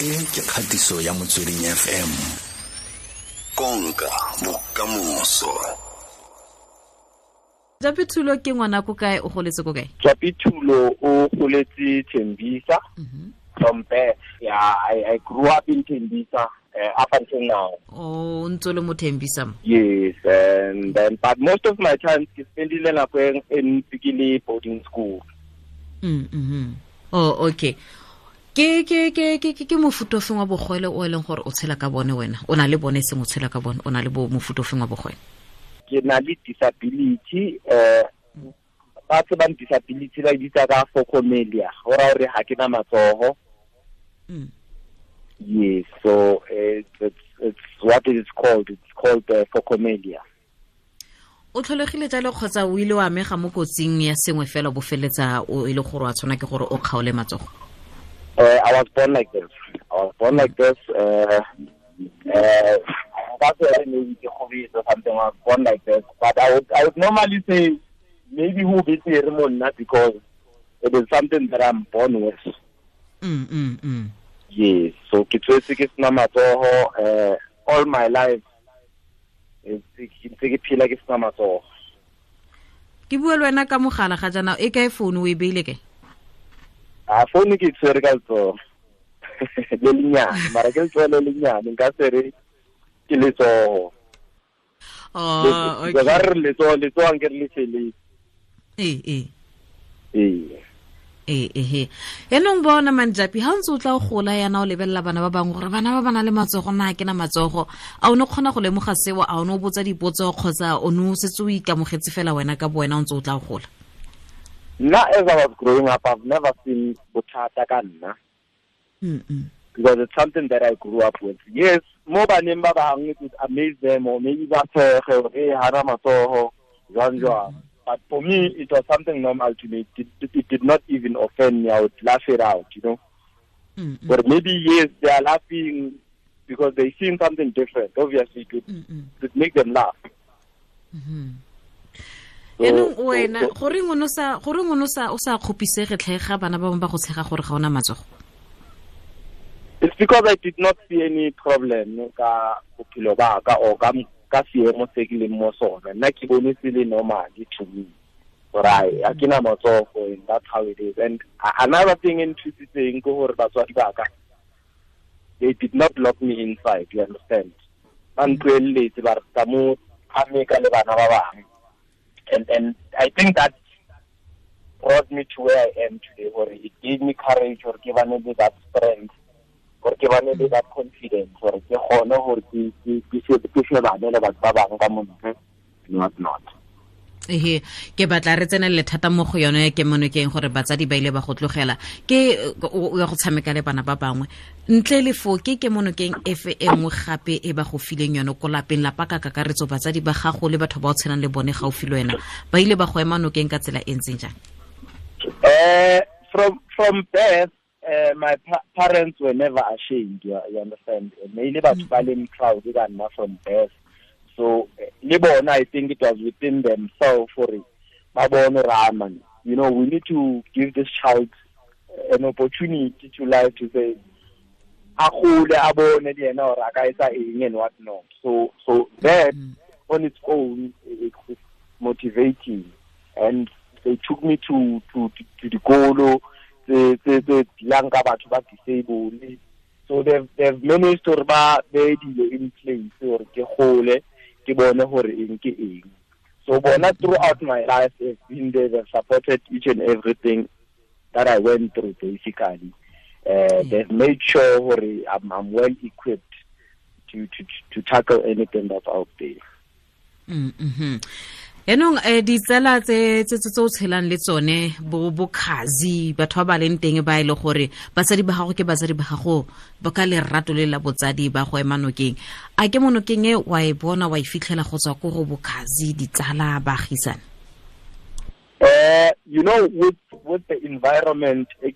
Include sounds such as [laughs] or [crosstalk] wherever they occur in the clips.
e ke kgatiso ya motsweding fm konka bokamoso jape thulo ke ngwana ko kae o goletse ko kae Japitulo o goletse Tembisa from birth. Yeah, I, I grew up in Tembisa uh, up until now. oh ntse o le mo Yes, and then but most of my time ke spendile nako e- in le boarding school. Mm, -hmm. oh okay ke ke ke ke ke- ke mofuto feng wa bogwele o e leng gore o tshela ka bone wena? O na le bone e seng o tshela ka bone? O na le bo mofuto feng wa bogwele Ke na le disability eh ba tse ba disability ba ditsa bitsa ka fokomelia. Go ra hore ga ke na matsogo Mm. yes so it's, it's, it's what it is called. It's called uh, fokomelia. O tlholegile jalo kgotsa o ile wa amega mo kotsing ya sengwe fela bo feletsa o ile le gore wa tshwana ke gore o kgaole matsogo Uh, I was born like this. I was born like this. Uh, uh, that's why maybe the hobby or something. I was born like this. But I would, I would normally say maybe who be not because it is something that I'm born with. mm, mm, mm. Yes. So ke ke sena matsogo uh, all my life. eh, ke ntse ke phela ke sena matsogo. ke bua le wena ka mogala ga jana e kae founu o e beile kae a phone ke tsere ka letsogo [laughs] le lenyane mara ke letsogo le lenyane nka sere ke letsogo oh ka re letsogo letsogo ke re le feletse eh eh ee. Ee ehe yaanong bona manjapi ga ntse o tla o gola yana o lebelela bana ba bangwe gore bana ba ba na le matsogo na ke na matsogo a o ne kgona go lemoga seo? A o ne o botsa dipotso kgotsa o ne o setse o ikamogetse fela wena ka bo wena o ntse o tla o gola nna as i was growing up i've never seen bothata ka nna. Mm, mm. because it's something that i grew up with. Yes mo baneng ba bangwe it would amaze them or maybe ba tshege gore hana matsogo jwang jwang? But for me it was something normal to me. It, it, it did not even offend me. I would laugh it out you know? Mm, mm, but maybe yes they are laughing because they seen something different. Obviously it would, mm, it would make them laugh. Mhm. Yaanong wena goreng o ne o sa goreng o sa kgopisege tlhega bana ba bangwe ba go tshega gore ga ona matsogo? It's because I did not see any problem ka bophelo ba ka or ka ka seemo se ke leng mo sona nna ke bone se le normal to me. Gore a ke na matsogo and that's how it is. And another thing e nthusitseng ke gore batswadi ba ka they did not lock me inside you understand? Ba ntloeletse ba re ka mo tshameka le bana ba bangwe and and I think that brought me to where I am today gore it gave me courage or ke me that strength ke bane le that confidence gore ke kgone gore ke ke- ke se- ke shebane le batho ba ka montle eh? not not ehe ke batla re tsenelele thata mo go yone ke monokeng gore batsadi ba ile ba go tlogela ke ya go tshameka le bana ba bangwe ntle le fo ke ke monokeng efe e nngwe gape e ba go fileng yone ko lapeng lapa ka kakaretso batsadi ba gago le batho ba o tshenang le bone gaufi le wena ba ile ba go ema nokeng ka tsela e ntseng jang Uh, from from birth, uh, my pa- parents were never ashamed. You, you understand? ne ile batho ba leng proud ka nna from birth. So, uh, le bona, I think it was within themselves for it. Babona Raman. You know, we need to give this child uh, an opportunity to life to say, le yena or a ka etsa eng and what not. So, so that on its own it is motivating and they took me to to to dikolo tse tse tse dilang ka batho ba disabled so they've they've managed to ba be dilo in place gore ke gole ke bone gore eng ke eng. So bona throughout my life they've been there they've supported each and everything that I went through basically. Uh, they've made sure gore I'm, I'm well equipped to, to to tackle anything that's out there. Mhm yaanong um ditsela tse o tshelang le tsone bo bokgazi batho ba ba leng teng ba e le gore batsadi ba gago ke batsadi ba gago ba ka lerato le la botsadi ba go ema nokeng. A ke mo nokeng e wa e bona wa e fitlhela go tswa ko go bokgazi ditsala baagisane? Uh, you know, with with the environment, e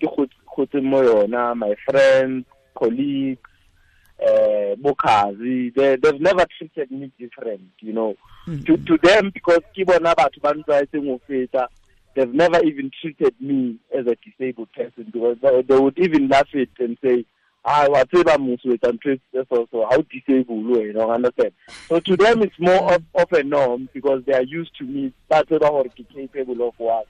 my friends, colleagues, uh, bokhazi, they they've never treated me different. You know, to to them because ke bona batho ba ntlwaetseng ho feta, they've never even treated me as a disabled person because they, they would even laugh it and say, ah wa tseba etsa ntho e so so how disable wena understand so to them it's more of, of a norm because they are used to me ba tseba gore ke capable of what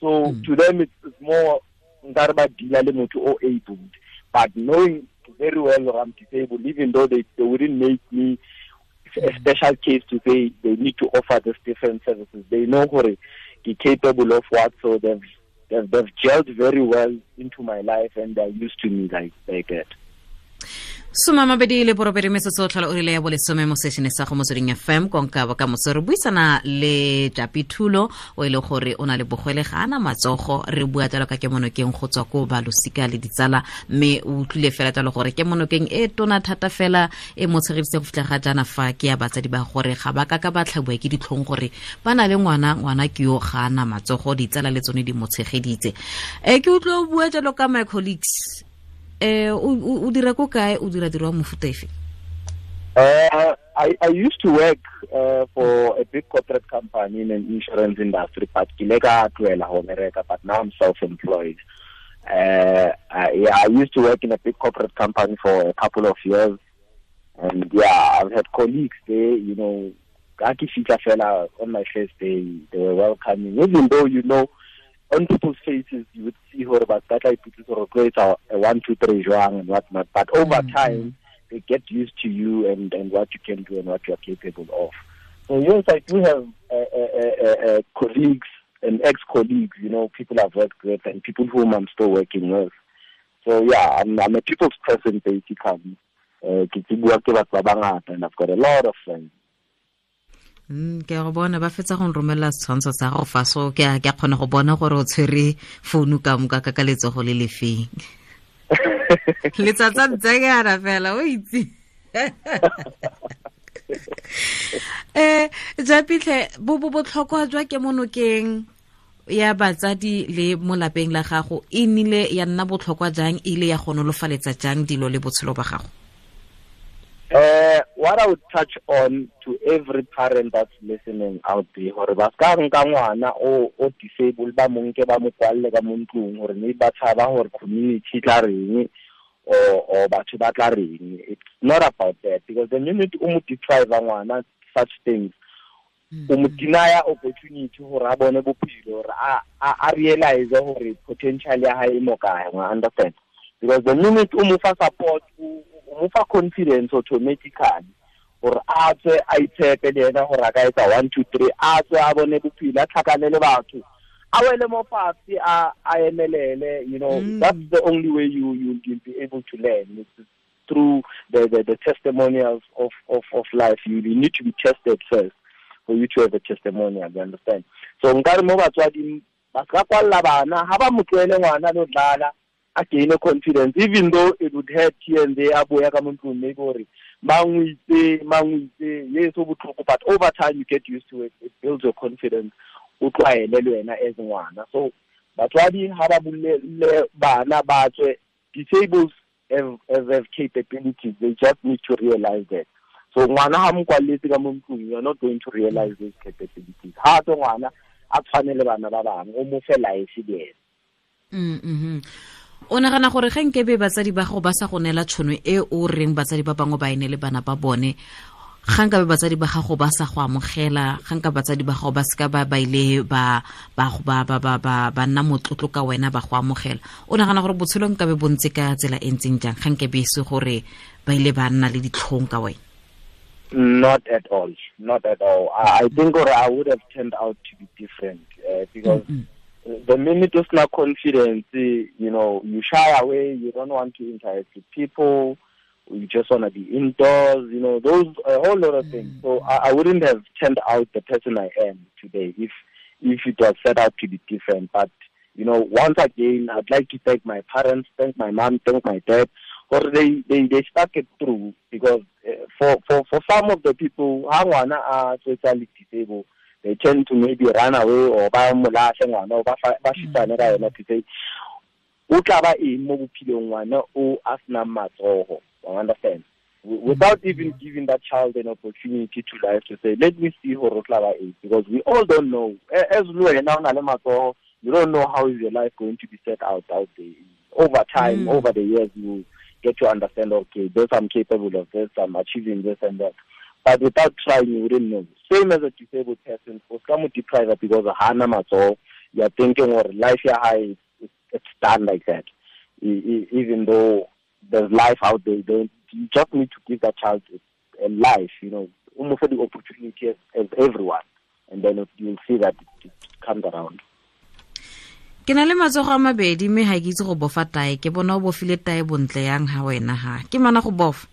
so mm. to them it's, it's more nkare ba deala le motho o abled but knowing very well I'm disabled even though they, they wouldn't make me a special case to say they need to offer these different services. They know gore ke capable of what so they've they've, they've gelled very well into my life and they're used to me like like that soma mabedi le borobedi metsotso tlhola o rile ya bolesome mo sešhone sa go motsweding fm konka bokamoso re buisana le japi thulo o e le gore o na le bogwele ga ana matsogo. Re bua jalo ka kemonokeng go tswa ko balosika le ditsala mme o utlwile fela jalo gore kemonokeng e tona thata fela e mo tshegeditse go fitlha ga jana fa ke ya batsadi ba gore ga ba ka ka ba tlhabiwa ke ditlhong gore ba na le ngwana ngwana ke yo ga ana matsogo ditsala le tsone di mo tshegeditse. Um ke utlwa o bua jalo ka my colleagues eh o dira ko kae o dira tiro wa mofuta efe Uh, I, I used to work uh, for a big corporate company in an insurance industry, but but now I'm self-employed. Uh, I, yeah, I used to work in a big corporate company for a couple of years, and yeah, I've had colleagues there. You know, fella on my first day, they were welcoming, even though you know on people's faces you would see gore ba ka tla ipotse gore tlo one two three jwang and what not. But over mm -hmm. time they get used to you and and what you can do and what you are capable of. So yes i do have uh, uh, uh, uh colleagues and ex-colleagues you know people i've worked with and people whom i'm still working with. So yeah i'm, I'm a people's person basically. Uh, ke bua ke batho ba bangata and i've got a lot of friends Mm, ke go bona ba fetsa go nromelela setshwantsho sa go fa so ke a kgona go bona gore o tshwere founu ka moka ka ka letsogo le lefeng [laughs] letsatsa ntse ke ana fela o itse. [laughs] Um japitlhe bo bo botlhokwa jwa ke mo nokeng ya batsadi le mo lapeng la gago e nnile ya nna botlhokwa jang e ile ya go nolofaletsa jang dilo le botshelo ba gago Uh, what I would touch on to every parent that's listening out there gore ba ska nka ngwana o o disabled ba monke ba mo kwalle ka mo ntlong gore mme ba tshaba gore community tla reng or or batho ba tla reng. It's not about that because the minute o mo deprive ngwana such things o mo deny opportunity gore a bone bophelo gore a a realize gore potential ya hae mo kae understand? Because the minute o mo fa support mo fa confidence automatically gore a tswe a itshepe le ena gore a ka etsa one two three a tswe a bone bophelo a tlhakane le batho a wele mo fatshe a a emelele you know mm. that's the only way you you you'll be able to learn it's through the the, the testimonials of of of life you, you need to be tested first for you to have a testimonial you understand so nkare mo batswading ba ska kwalla bana ha ba mo tloele ngwana lo dlala a gain a confidence even though it would hurt here and there a boya ka mo ntlong maybe gore mang o itse mang o itse yes o botlhoko but over time you get used to it it builds your confidence. O tlwaele le wena as ngwana. So batswadi ha ba bulle bana ba tswe disables have, have, have capabilities. They just need to realize that. So ngwana ha mo kwalletse ka mo ntlong you are not going to realize those capabilities. Ha tswe ngwana a tshwane le bana ba bangwe o mo fe life le ena mm -hmm. O nagana gore ge nkebe batsadi ba go ba sa go neela tšhono e o reng batsadi ba bangwe ba ene le bana ba bone ga nkabe batsadi ba gago ba sa go amogela ga nka batsadi ba gago ba seka ba ba ile ba nna motlotlo ka wena ba go amogela. O nagana gore botshelo nkabe bontse ka tsela e ntseng jang ga nkebe se gore ba ile ba nna le ditlhong ka wena? Not at all not at all. I, I think or i would have turned out to be different uh, because mm -hmm. The minute of not confidence, you know, you shy away, you don't want to interact with people, you just want to be indoors, you know, those, a whole lot of things. So I, I wouldn't have turned out the person I am today if, if it was set out to be different. But, you know, once again, I'd like to thank my parents, thank my mom, thank my dad, or they, they, they stuck it through because uh, for, for, for some of the people, how are socially disabled, they tend to maybe run away or ba mo lahle ngwana ba ba shitane ka yona to say o tla ba eng mo bophelong ngwana o a senang matsogo understand? Without even giving that child an opportunity to life to say let me see gore o tla ba eng because we all don't know. As le wena o na le matsogo you don't know how is your life going to be set out out there. Over time mm. over the years you get to understand, okay, this I'm capable of this, I'm achieving this and that. But without trying, you wouldn't know. Same as a disabled person, for some deprived because of Hana Mato, you're thinking, or life here high, it's, done like that. even though there's life out there, you just need to give that child a life, you know, almost the opportunity as, as everyone. And then you'll see that it, it comes around. ke na le matsogo a mabedi mme ga ke itse go bofa tae ke bona o bofile tae bontle yang ha wena ha ke mana go bofa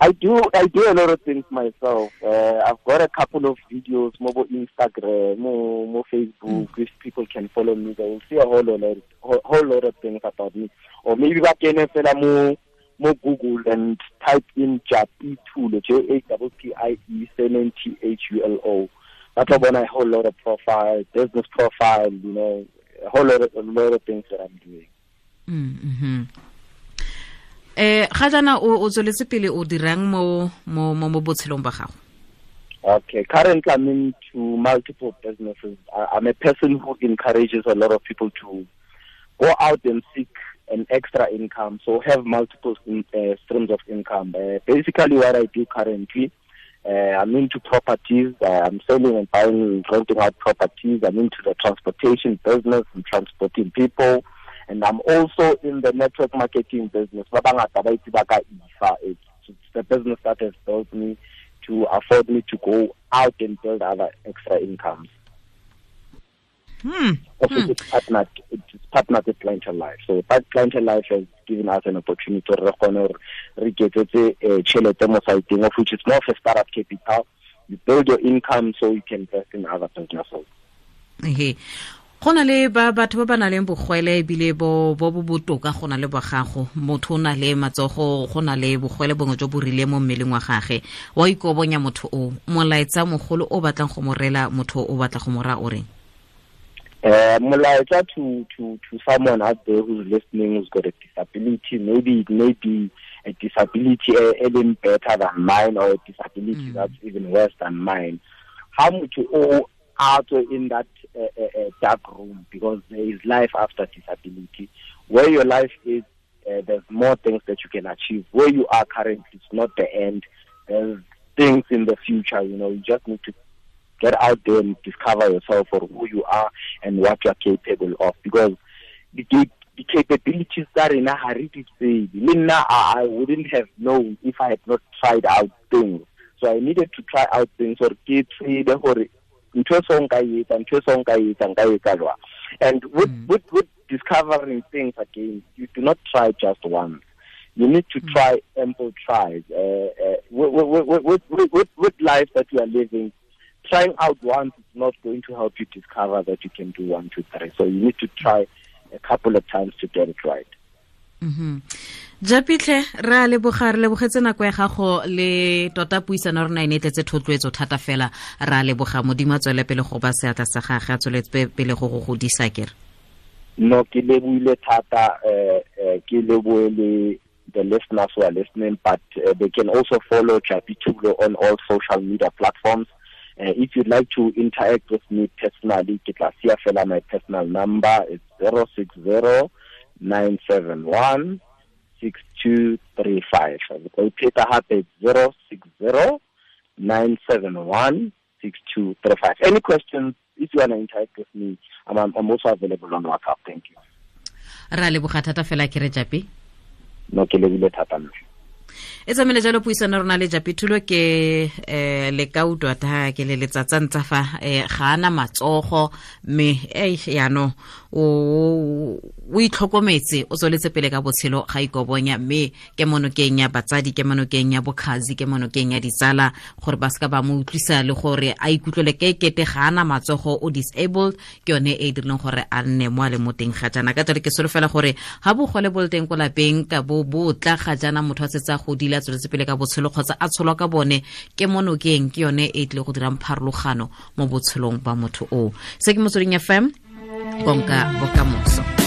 I do I do a lot of things myself. Uh, I've got a couple of videos more Instagram, more, more Facebook. Mm. If people can follow me, they will see a whole lot of whole, whole lot of things about me. Or maybe back in more more Google and type in Jappie Thulo, J A P P I E N T H U L O. That's about a whole lot of profile, business profile, you know, a whole lot of a lot of things that I'm doing. Mm-hmm. Eh ga jana o tsweletse pele o dirang mo mo mo botshelong ba gago Okay, currently I'm into multiple businesses. I'm a person who encourages a lot of people to go out and seek an extra income, so have multiple uh, streams of income. Uh, basically, what I do currently, uh, I'm into properties. Uh, I'm selling and buying, renting out properties. I'm into the transportation business and transporting people and I'm also in the network marketing business. It's, the business that has built me to afford me to go out and build other extra incomes. Hmm. Also, hmm. it's partnered, it's partnered with Clientele Life. So that Clientele Life has given us an opportunity to get a chelete mo siteng of which is more of a startup capital. You build your income so you can invest in other businesses. Hey. Go na le ba batho ba ba nang le bogwele ebile bo bo bo botoka go na le bogago motho o na le matsogo go na le bogwele bongwe jo bo rile mo mmeleng wa gage. Wa ikobonya motho o. Molaetsa mogolo o batlang go morela motho o batla go mora o reng? Uh, molaetsa to to to someone out there who's listening who's got a disability maybe it may be a disability even better than mine or a disability mm. that's even worse than mine. How motho o out in that uh, uh, dark room because there is life after disability. Where your life is, uh, there's more things that you can achieve. Where you are currently, it's not the end. There's things in the future. You know, you just need to get out there and discover yourself for who you are and what you are capable of. Because the, the capabilities that in a hurry I wouldn't have known if I had not tried out things. So I needed to try out things or get or ntho e so nka etsa ntho e so nka etsa nka etsa jwang and with, mm. with, with discovering things again you do not try just once you need to mm. try ample tries uh, uh, with, with, with, with, life that you are living trying out once is not going to help you discover that you can do one two three so you need to try a couple of times to get it right. Japitlhe re a leboga re lebogetse nako ya gago le tota puisano rona e ne tletse thotloetso thata fela. Re a leboga modimo a tswele pele go ba seatla sa gage a tswele pele go go godisa kere no ke leboile thata eh, ke leboe le the listeners who are listening but uh, they can also follow Japi Tulo on all social media platforms. Uh, if you'd like to interact with me personally ke tla sia fela my personal number it's is nine seven one six two three five. Upheta hape zero six zero nine seven one six two three five. Any questions? If you want to interact with me I'm, I'm also available on WhatsApp. Thank you. Ra leboga thata fela ke re jape no ke lebile thata mme e tsamaile jalo puisano rona le japi. Japitulo ke eh le kautwa ta ke le letsatsa ntsa fa eh ga ana matsogo. Me eh ya o o itlhokometse o tsweletse pele ka botshelo ga ikobonya. Mme ke monokeng ya batsadi ke monokeng ya bokgazi ke monokeng ya ditsala gore ba seka ba mo utlwisa le gore a ikutlwele ke kete ga ana matsogo o disabled. Ke yone e e dirileng gore a nne mo a le mo teng ga jana ka tsalo ke solofela gore ga bogole bo le teng ko lapeng ka bo bo tla ga jana motho a setse a godile a tsweletse pele ka botshelo kgotsa a tsholwa ka bone ke monokeng ke yone e tlile go dirang pharologano mo botshelong ba motho oo. Se ke motsweding fm Ponca Bocamoso.